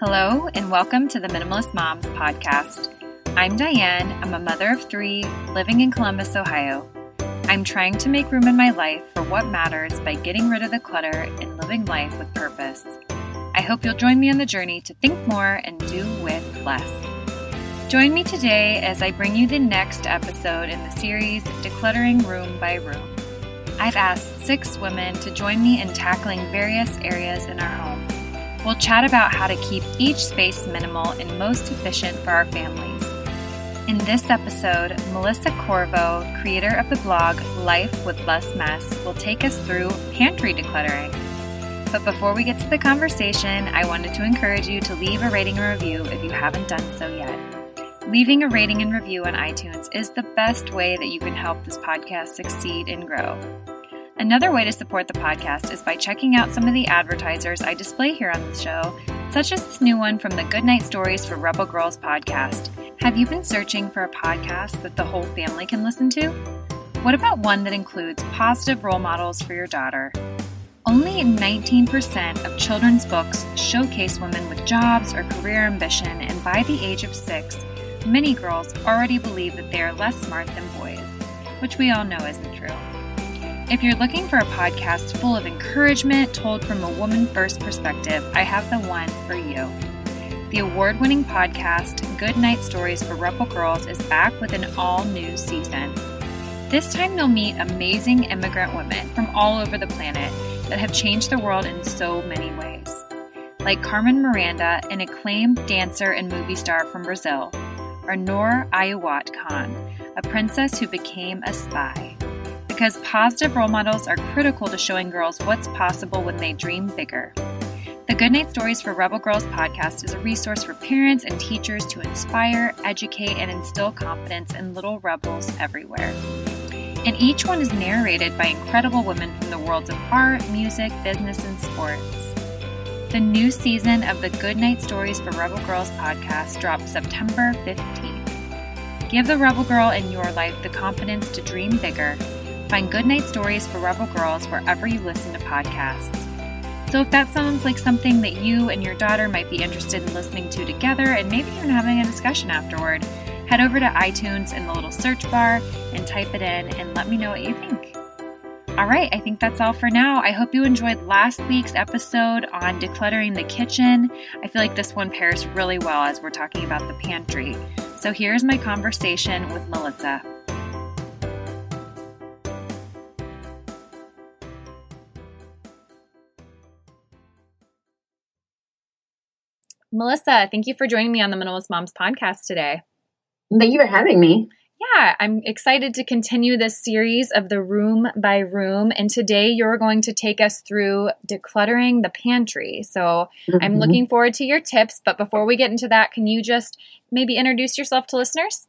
Hello, and welcome to the Minimalist Moms podcast. I'm Diane. I'm a mother of three living in Columbus, Ohio. I'm trying to make room in my life for what matters by getting rid of the clutter and living life with purpose. I hope you'll join me on the journey to think more and do with less. Join me today as I bring you the next episode in the series Decluttering Room by Room. I've asked six women to join me in tackling various areas in our home. We'll chat about how to keep each space minimal and most efficient for our families. In this episode, Melissa Corriveau, creator of the blog Life with Less Mess, will take us through pantry decluttering. But before we get to the conversation, I wanted to encourage you to leave a rating and review if you haven't done so yet. Leaving a rating and review on iTunes is the best way that you can help this podcast succeed and grow. Another way to support the podcast is by checking out some of the advertisers I display here on the show, such as this new one from the Goodnight Stories for Rebel Girls podcast. Have you been searching for a podcast that the whole family can listen to? What about one that includes positive role models for your daughter? Only 19% of children's books showcase women with jobs or career ambition, and by the age of six, many girls already believe that they are less smart than boys, which we all know isn't true. If you're looking for a podcast full of encouragement told from a woman first perspective, I have the one for you. The award winning podcast, Good Night Stories for Rebel Girls, is back with an all new season. This time, you'll meet amazing immigrant women from all over the planet that have changed the world in so many ways. Like Carmen Miranda, an acclaimed dancer and movie star from Brazil, or Noor Inayat Khan, a princess who became a spy because positive role models are critical to showing girls what's possible when they dream bigger. The Goodnight Stories for Rebel Girls podcast is a resource for parents and teachers to inspire, educate, and instill confidence in little rebels everywhere. And each one is narrated by incredible women from the worlds of art, music, business, and sports. The new season of the Goodnight Stories for Rebel Girls podcast drops September 15th. Give the Rebel Girl in your life the confidence to dream bigger Find Goodnight Stories for Rebel Girls wherever you listen to podcasts. So, if that sounds like something that you and your daughter might be interested in listening to together and maybe even having a discussion afterward, head over to iTunes in the little search bar and type it in and let me know what you think. All right, I think that's all for now. I hope you enjoyed last week's episode on decluttering the kitchen. I feel like this one pairs really well as we're talking about the pantry. So, here's my conversation with Melissa. Melissa, thank you for joining me on the Minimalist Moms podcast today. Thank you for having me. Yeah, I'm excited to continue this series of the room by room. And today you're going to take us through decluttering the pantry. So mm-hmm. I'm looking forward to your tips. But before we get into that, can you just maybe introduce yourself to listeners?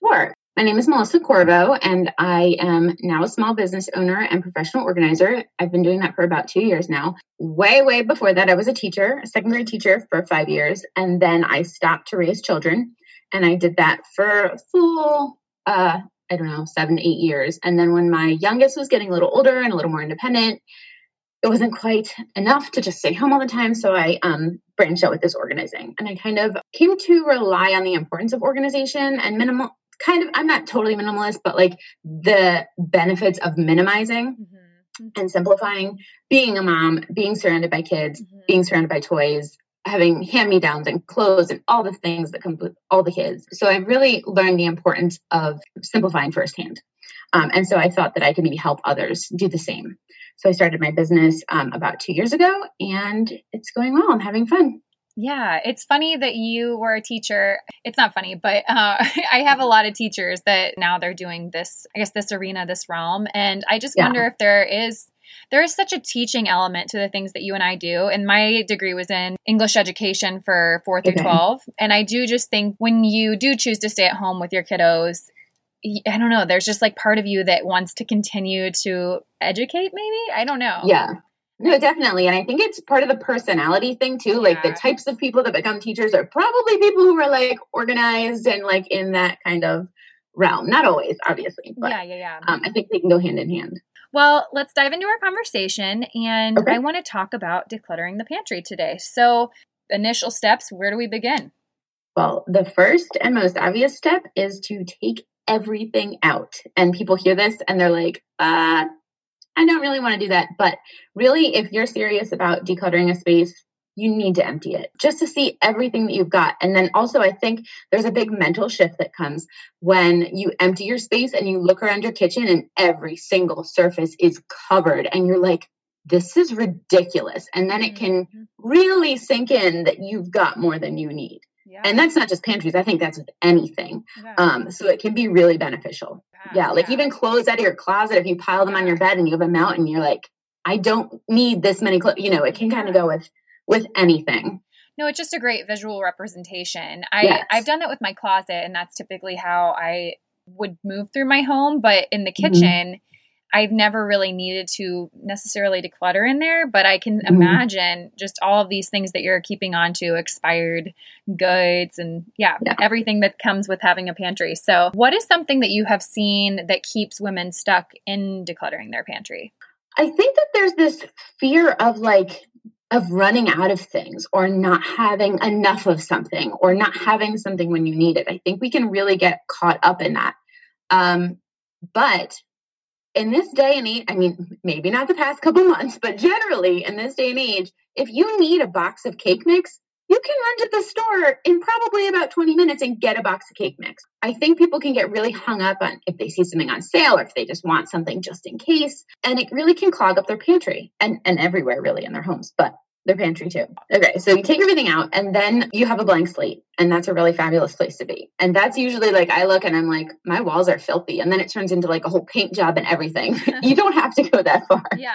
Sure. My name is Melissa Corriveau, and I am now a small business owner and professional organizer. I've been doing that for about two years now. Way, way before that, I was a teacher, a second grade teacher for five years, and then I stopped to raise children. And I did that for full, uh, I don't know, seven, eight years. And then when my youngest was getting a little older and a little more independent, it wasn't quite enough to just stay home all the time. So I um, branched out with this organizing. And I kind of came to rely on the importance of organization and minimal kind of i'm not totally minimalist but like the benefits of minimizing mm-hmm. and simplifying being a mom being surrounded by kids mm-hmm. being surrounded by toys having hand me downs and clothes and all the things that come with all the kids. So i really learned the importance of simplifying firsthand. Um, and so i thought that i could maybe help others do the same. So i started my business um, about two years ago and it's going well. I'm having fun yeah, it's funny that you were a teacher. It's not funny, but uh, I have a lot of teachers that now they're doing this, I guess, this arena, this realm. And I just yeah. wonder if there is there is such a teaching element to the things that you and I do. And my degree was in English education for four through okay. 12. And I do just think when you do choose to stay at home with your kiddos, I don't know, there's just like part of you that wants to continue to educate, maybe? I don't know. Yeah. No, definitely. And I think it's part of the personality thing too. Like the types of people that become teachers are probably people who are like organized and like in that kind of realm. Not always, obviously. But, yeah, yeah, yeah. Um, I think they can go hand in hand. Well, let's dive into our conversation. And okay. I want to talk about decluttering the pantry today. So, initial steps, where do we begin? Well, the first and most obvious step is to take everything out. And people hear this and they're like, uh, I don't really want to do that. But really, if you're serious about decluttering a space, you need to empty it just to see everything that you've got. And then also, I think there's a big mental shift that comes when you empty your space and you look around your kitchen and every single surface is covered, and you're like, this is ridiculous. And then it can mm-hmm. really sink in that you've got more than you need. Yeah. And that's not just pantries. I think that's with anything. Yeah. Um, so it can be really beneficial. Yeah. yeah like even clothes out of your closet, if you pile them on your bed and you have a mountain, you're like, I don't need this many clothes. You know, it can kind of go with with anything. No, it's just a great visual representation. I yes. I've done that with my closet, and that's typically how I would move through my home. But in the mm-hmm. kitchen, mm-hmm. I've never really needed to necessarily declutter in there, but I can mm-hmm. imagine just all of these things that you're keeping on to expired goods and yeah, yeah, everything that comes with having a pantry. So, what is something that you have seen that keeps women stuck in decluttering their pantry? I think that there's this fear of like of running out of things or not having enough of something or not having something when you need it. I think we can really get caught up in that. Um, but in this day and age, I mean, maybe not the past couple months, but generally in this day and age, if you need a box of cake mix, you can run to the store in probably about 20 minutes and get a box of cake mix. I think people can get really hung up on if they see something on sale or if they just want something just in case. And it really can clog up their pantry and, and everywhere really in their homes. But their pantry too. Okay, so you take everything out and then you have a blank slate. And that's a really fabulous place to be. And that's usually like I look and I'm like, my walls are filthy. And then it turns into like a whole paint job and everything. you don't have to go that far. Yeah.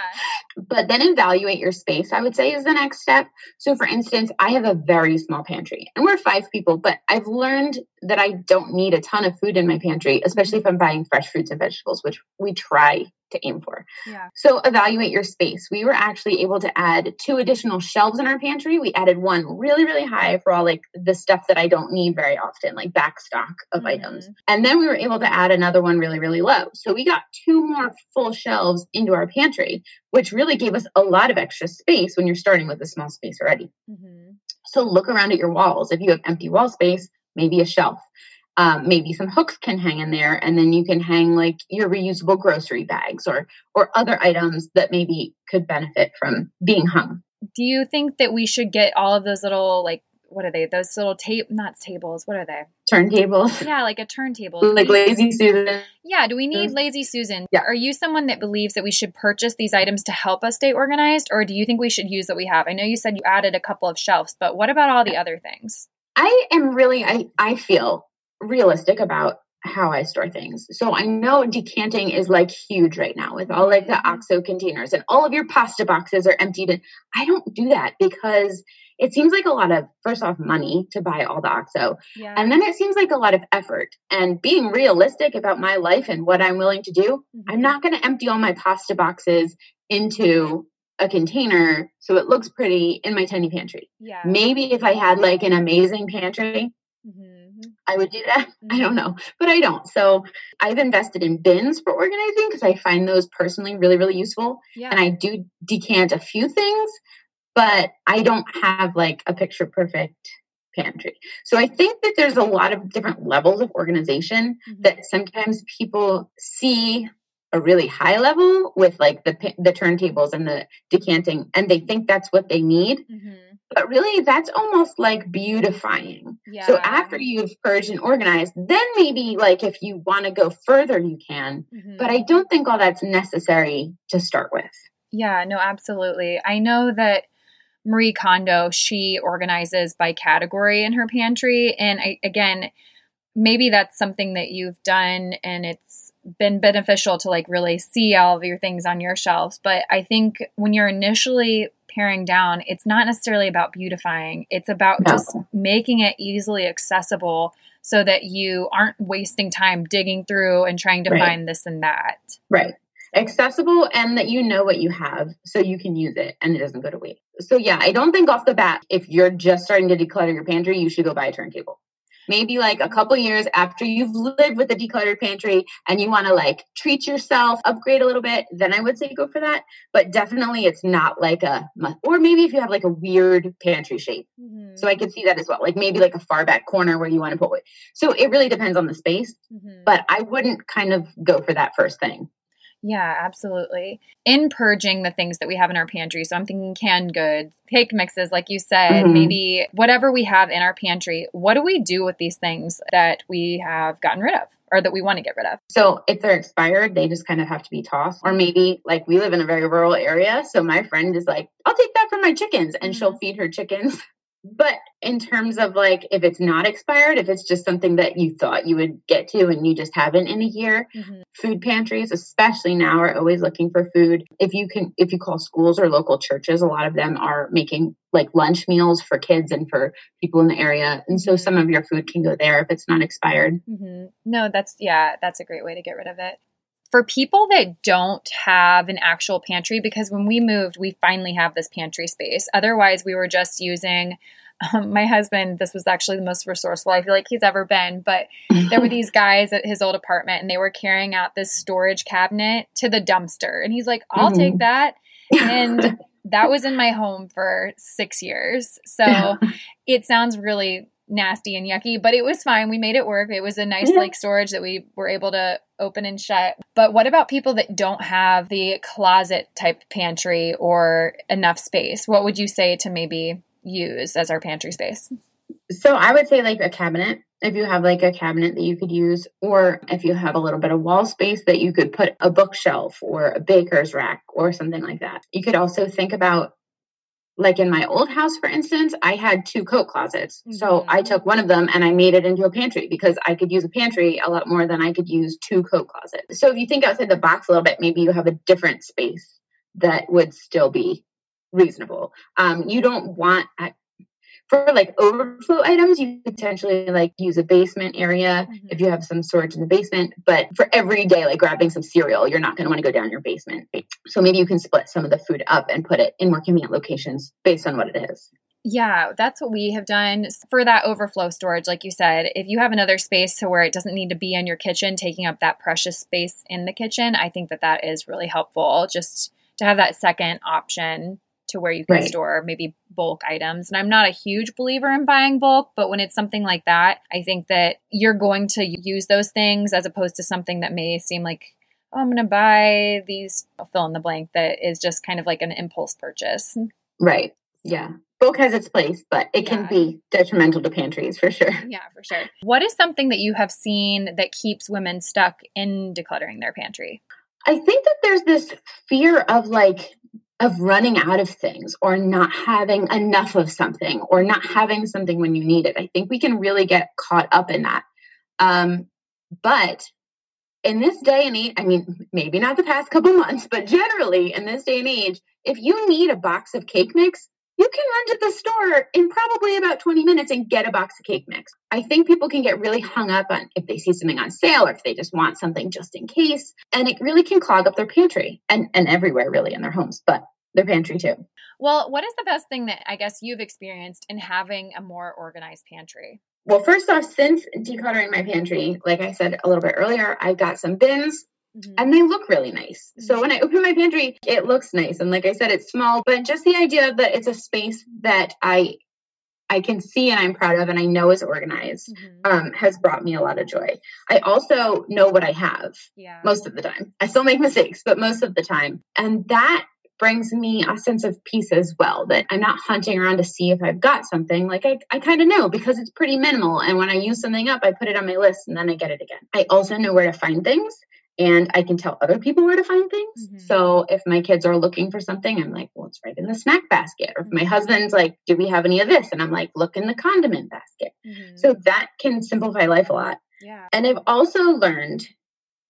But then evaluate your space, I would say, is the next step. So for instance, I have a very small pantry and we're five people, but I've learned that I don't need a ton of food in my pantry, especially if I'm buying fresh fruits and vegetables, which we try to aim for. Yeah. So evaluate your space. We were actually able to add two additional shelves in our pantry. We added one really, really high for all like the stuff that I don't need very often, like back stock of mm-hmm. items. And then we were able to add another one really, really low. So we got two more full shelves into our pantry, which really gave us a lot of extra space when you're starting with a small space already. Mm-hmm. So look around at your walls. If you have empty wall space, maybe a shelf um, maybe some hooks can hang in there and then you can hang like your reusable grocery bags or or other items that maybe could benefit from being hung do you think that we should get all of those little like what are they those little tape not tables what are they turntables yeah like a turntable like lazy susan yeah do we need lazy susan yeah. are you someone that believes that we should purchase these items to help us stay organized or do you think we should use what we have i know you said you added a couple of shelves but what about all the other things i am really i i feel realistic about how I store things. So I know decanting is like huge right now with all like the mm-hmm. OXO containers and all of your pasta boxes are emptied. And I don't do that because it seems like a lot of first off money to buy all the OXO. Yeah. And then it seems like a lot of effort. And being realistic about my life and what I'm willing to do, mm-hmm. I'm not going to empty all my pasta boxes into a container so it looks pretty in my tiny pantry. Yeah. Maybe if I had like an amazing pantry, mm-hmm I would do that. I don't know, but I don't. So I've invested in bins for organizing because I find those personally really, really useful. Yeah. And I do decant a few things, but I don't have like a picture perfect pantry. So I think that there's a lot of different levels of organization mm-hmm. that sometimes people see a really high level with like the the turntables and the decanting and they think that's what they need. Mm-hmm but really, that's almost like beautifying. Yeah. So after you've purged and organized, then maybe like if you want to go further, you can. Mm-hmm. But I don't think all that's necessary to start with. Yeah, no, absolutely. I know that Marie Kondo, she organizes by category in her pantry. And I, again, maybe that's something that you've done and it's been beneficial to like really see all of your things on your shelves. But I think when you're initially paring down, it's not necessarily about beautifying, it's about no. just making it easily accessible so that you aren't wasting time digging through and trying to right. find this and that. Right. Accessible and that you know what you have so you can use it and it doesn't go to waste. So, yeah, I don't think off the bat, if you're just starting to declutter your pantry, you should go buy a turntable maybe like a couple years after you've lived with a decluttered pantry and you want to like treat yourself, upgrade a little bit, then I would say go for that. But definitely it's not like a, or maybe if you have like a weird pantry shape. Mm-hmm. So I could see that as well. Like maybe like a far back corner where you want to put it. So it really depends on the space, mm-hmm. but I wouldn't kind of go for that first thing. Yeah, absolutely. In purging the things that we have in our pantry, so I'm thinking canned goods, cake mixes, like you said, mm-hmm. maybe whatever we have in our pantry, what do we do with these things that we have gotten rid of? Or that we want to get rid of. So, if they're expired, they just kind of have to be tossed. Or maybe, like, we live in a very rural area. So, my friend is like, I'll take that for my chickens. And mm-hmm. she'll feed her chickens But in terms of like if it's not expired, if it's just something that you thought you would get to and you just haven't in a year, mm-hmm. food pantries, especially now, are always looking for food. If you can, if you call schools or local churches, a lot of them are making like lunch meals for kids and for people in the area. And so some of your food can go there if it's not expired. Mm-hmm. No, that's, yeah, that's a great way to get rid of it for people that don't have an actual pantry, because when we moved, we finally have this pantry space. Otherwise, we were just using um, my husband. This was actually the most resourceful I feel like he's ever been. But there were these guys at his old apartment, and they were carrying out this storage cabinet to the dumpster. And he's like, I'll mm-hmm. take that. And that was in my home for six years. So it sounds really nasty and yucky, but it was fine. We made it work. It was a nice like storage that we were able to open and shut. But what about people that don't have the closet type pantry or enough space? What would you say to maybe use as our pantry space? So I would say like a cabinet. If you have like a cabinet that you could use, or if you have a little bit of wall space that you could put a bookshelf or a baker's rack or something like that. You could also think about like in my old house, for instance, I had two coat closets. Mm-hmm. So I took one of them and I made it into a pantry because I could use a pantry a lot more than I could use two coat closets. So if you think outside the box a little bit, maybe you have a different space that would still be reasonable. Um, you don't want, for like overflow items, you potentially like use a basement area mm-hmm. if you have some storage in the basement. But for every day, like grabbing some cereal, you're not going to want to go down your basement. So maybe you can split some of the food up and put it in more convenient locations based on what it is. Yeah, that's what we have done for that overflow storage. Like you said, if you have another space to where it doesn't need to be in your kitchen, taking up that precious space in the kitchen, I think that that is really helpful just to have that second option to where you can right. store maybe bulk items. And I'm not a huge believer in buying bulk, but when it's something like that, I think that you're going to use those things as opposed to something that may seem like, oh, I'm going to buy these fill in the blank that is just kind of like an impulse purchase. Right. Yeah. Bulk has its place, but it yeah. can be detrimental to pantries for sure. Yeah, for sure. What is something that you have seen that keeps women stuck in decluttering their pantry? I think that there's this fear of like of running out of things or not having enough of something or not having something when you need it. I think we can really get caught up in that. Um, but in this day and age, I mean, maybe not the past couple months, but generally in this day and age, if you need a box of cake mix, you can run to the store in probably about 20 minutes and get a box of cake mix. I think people can get really hung up on if they see something on sale or if they just want something just in case. And it really can clog up their pantry and, and everywhere really in their homes, but their pantry too. Well, what is the best thing that I guess you've experienced in having a more organized pantry? Well, first off, since decluttering my pantry, like I said a little bit earlier, I got some bins Mm-hmm. and they look really nice. Mm-hmm. So when I open my pantry, it looks nice. And like I said, it's small, but just the idea that it's a space that I I can see and I'm proud of and I know is organized mm-hmm. um, has brought me a lot of joy. I also know what I have yeah. most of the time. I still make mistakes, but most of the time. And that brings me a sense of peace as well that I'm not hunting around to see if I've got something. Like I, I kind of know because it's pretty minimal. And when I use something up, I put it on my list and then I get it again. I also know where to find things and I can tell other people where to find things. Mm-hmm. So if my kids are looking for something, I'm like, well, it's right in the snack basket. Or if my mm-hmm. husband's like, do we have any of this? And I'm like, look in the condiment basket. Mm-hmm. So that can simplify life a lot. Yeah. And I've also learned,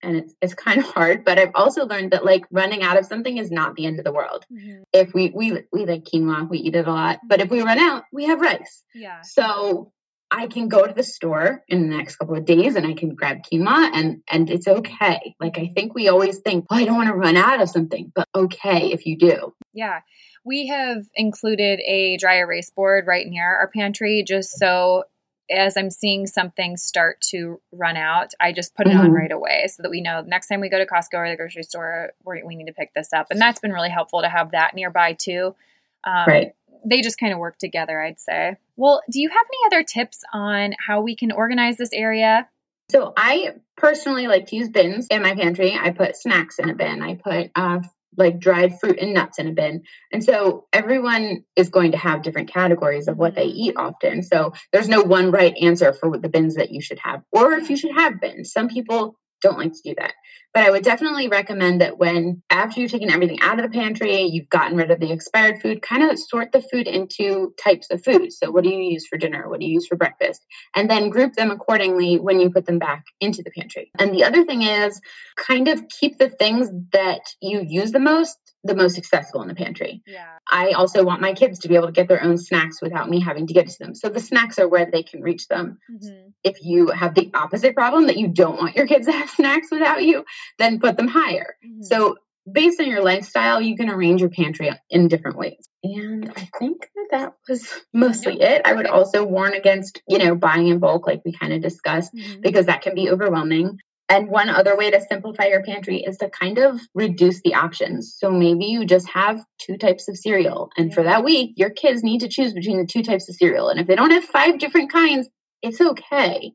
and it's, it's kind of hard, but I've also learned that like running out of something is not the end of the world. Mm-hmm. If we, we, we like quinoa, we eat it a lot, but if we run out, we have rice. Yeah. So I can go to the store in the next couple of days and I can grab quinoa and and it's okay. Like I think we always think, oh, I don't want to run out of something, but okay if you do. Yeah. We have included a dry erase board right near our pantry just so as I'm seeing something start to run out, I just put it mm-hmm. on right away so that we know next time we go to Costco or the grocery store, we need to pick this up. And that's been really helpful to have that nearby too. Um, right. They just kind of work together, I'd say. Well, do you have any other tips on how we can organize this area? So I personally like to use bins in my pantry. I put snacks in a bin. I put uh, like dried fruit and nuts in a bin. And so everyone is going to have different categories of what they mm-hmm. eat often. So there's no one right answer for the bins that you should have or if you should have bins. Some people don't like to do that. But I would definitely recommend that when, after you've taken everything out of the pantry, you've gotten rid of the expired food, kind of sort the food into types of food. So, what do you use for dinner? What do you use for breakfast? And then group them accordingly when you put them back into the pantry. And the other thing is kind of keep the things that you use the most the most accessible in the pantry. Yeah. I also want my kids to be able to get their own snacks without me having to get to them. So the snacks are where they can reach them. Mm-hmm. If you have the opposite problem that you don't want your kids to have snacks without you, then put them higher. Mm-hmm. So based on your lifestyle, you can arrange your pantry in different ways. And I think that that was mostly it. I would also warn against, you know, buying in bulk, like we kind of discussed, mm-hmm. because that can be overwhelming. And one other way to simplify your pantry is to kind of reduce the options. So maybe you just have two types of cereal. And for that week, your kids need to choose between the two types of cereal. And if they don't have five different kinds, it's okay.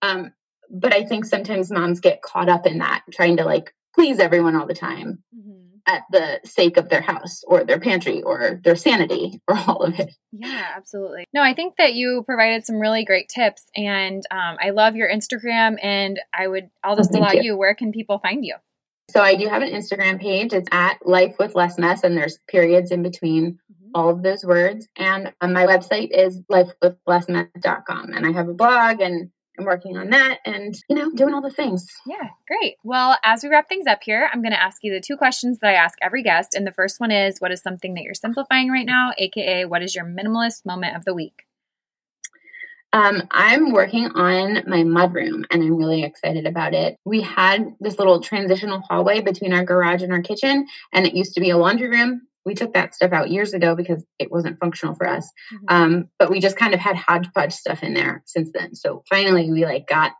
Um, but I think sometimes moms get caught up in that, trying to like please everyone all the time. Mm-hmm at the sake of their house or their pantry or their sanity or all of it. Yeah, absolutely. No, I think that you provided some really great tips, and um, I love your Instagram. And I would, I'll just oh, allow you. you. Where can people find you? So I do have an Instagram page. It's at Life with Less Mess, and there's periods in between mm-hmm. all of those words. And um, my website is lifewithlessmess.com, and I have a blog and I'm working on that and, you know, doing all the things. Yeah, great. Well, as we wrap things up here, I'm going to ask you the two questions that I ask every guest. And the first one is what is something that you're simplifying right now? AKA, what is your minimalist moment of the week? Um, I'm working on my mudroom and I'm really excited about it. We had this little transitional hallway between our garage and our kitchen, and it used to be a laundry room we took that stuff out years ago because it wasn't functional for us. Mm-hmm. Um, but we just kind of had hodgepodge stuff in there since then. So finally, we like got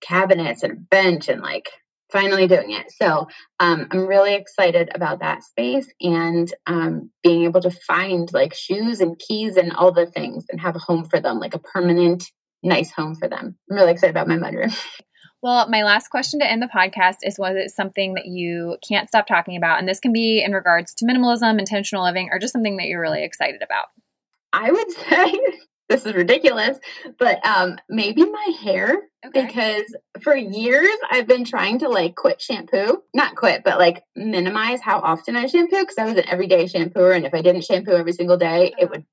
cabinets and a bench and like finally doing it. So um, I'm really excited about that space and um, being able to find like shoes and keys and all the things and have a home for them, like a permanent, nice home for them. I'm really excited about my mudroom. Well, my last question to end the podcast is was it something that you can't stop talking about? And this can be in regards to minimalism, intentional living, or just something that you're really excited about. I would say this is ridiculous, but um, maybe my hair okay. because for years I've been trying to like quit shampoo, not quit, but like minimize how often I shampoo because I was an everyday shampooer, and if I didn't shampoo every single day, uh-huh. it would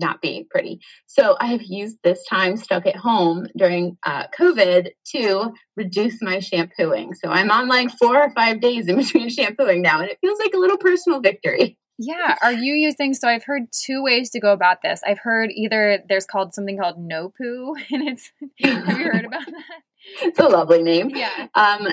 not being pretty. So I have used this time stuck at home during uh, COVID to reduce my shampooing. So I'm on like four or five days in between shampooing now, and it feels like a little personal victory. Yeah. Are you using? So I've heard two ways to go about this. I've heard either there's called something called No Poo, and it's. have you heard about that? It's a lovely name. Yeah. Um,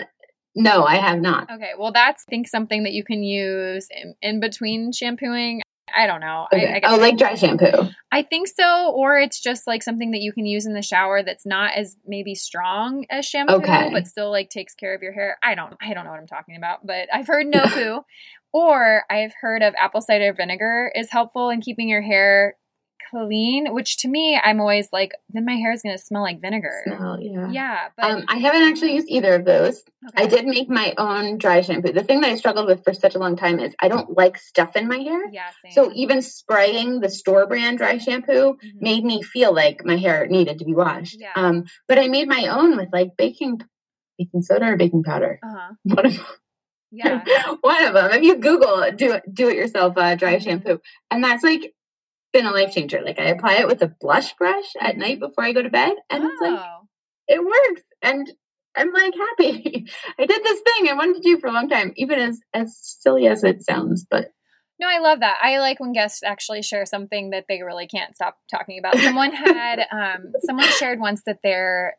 no, I have not. Okay, well, that's I think something that you can use in, in between shampooing. I don't know. Okay. I, oh, I oh, like dry shampoo. I think so, or it's just like something that you can use in the shower that's not as maybe strong as shampoo, okay. but still like takes care of your hair. I don't. I don't know what I'm talking about, but I've heard no poo, or I've heard of apple cider vinegar is helpful in keeping your hair clean, which to me, I'm always like, then my hair is going to smell like vinegar. Smell, yeah. Yeah. But um, I haven't actually used either of those. Okay. I did make my own dry shampoo. The thing that I struggled with for such a long time is I don't like stuff in my hair. Yeah. Same. So even spraying the store brand dry shampoo mm-hmm. made me feel like my hair needed to be washed. Yeah. Um, but I made my own with like baking baking soda or baking powder. Uh-huh. One of yeah. One of them. If you Google do do it yourself uh, dry mm-hmm. shampoo, and that's like been a life changer. Like I apply it with a blush brush at night before I go to bed, and oh. it's like oh. it works. And I'm like happy. I did this thing I wanted to do for a long time, even as as silly as it sounds. But no, I love that. I like when guests actually share something that they really can't stop talking about. Someone had um, someone shared once that their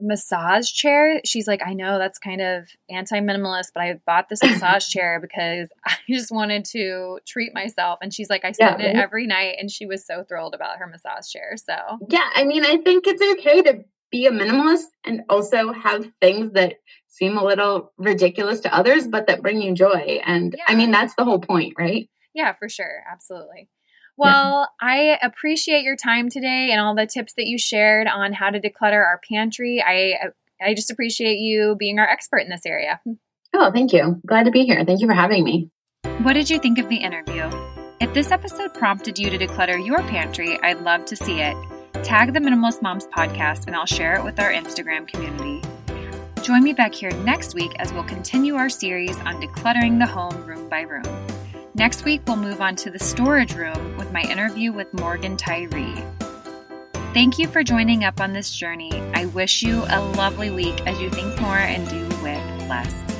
massage chair. She's like, I know that's kind of anti minimalist, but I bought this massage chair because I just wanted to treat myself. And she's like, I sit yeah, in it every night. And she was so thrilled about her massage chair. So, yeah, I mean, I think it's okay to be a minimalist and also have things that seem a little ridiculous to others, but that bring you joy. And yeah. I mean, that's the whole point, right? Yeah, for sure. Absolutely. Well, yeah. I appreciate your time today and all the tips that you shared on how to declutter our pantry. I I just appreciate you being our expert in this area. Oh, thank you. Glad to be here. Thank you for having me. What did you think of the interview? If this episode prompted you to declutter your pantry, I'd love to see it. Tag the Minimalist Moms podcast and I'll share it with our Instagram community. Join me back here next week as we'll continue our series on decluttering the home room by room. Next week, we'll move on to the storage room with my interview with Morgan Tyree. Thank you for joining up on this journey. I wish you a lovely week as you think more and do with less.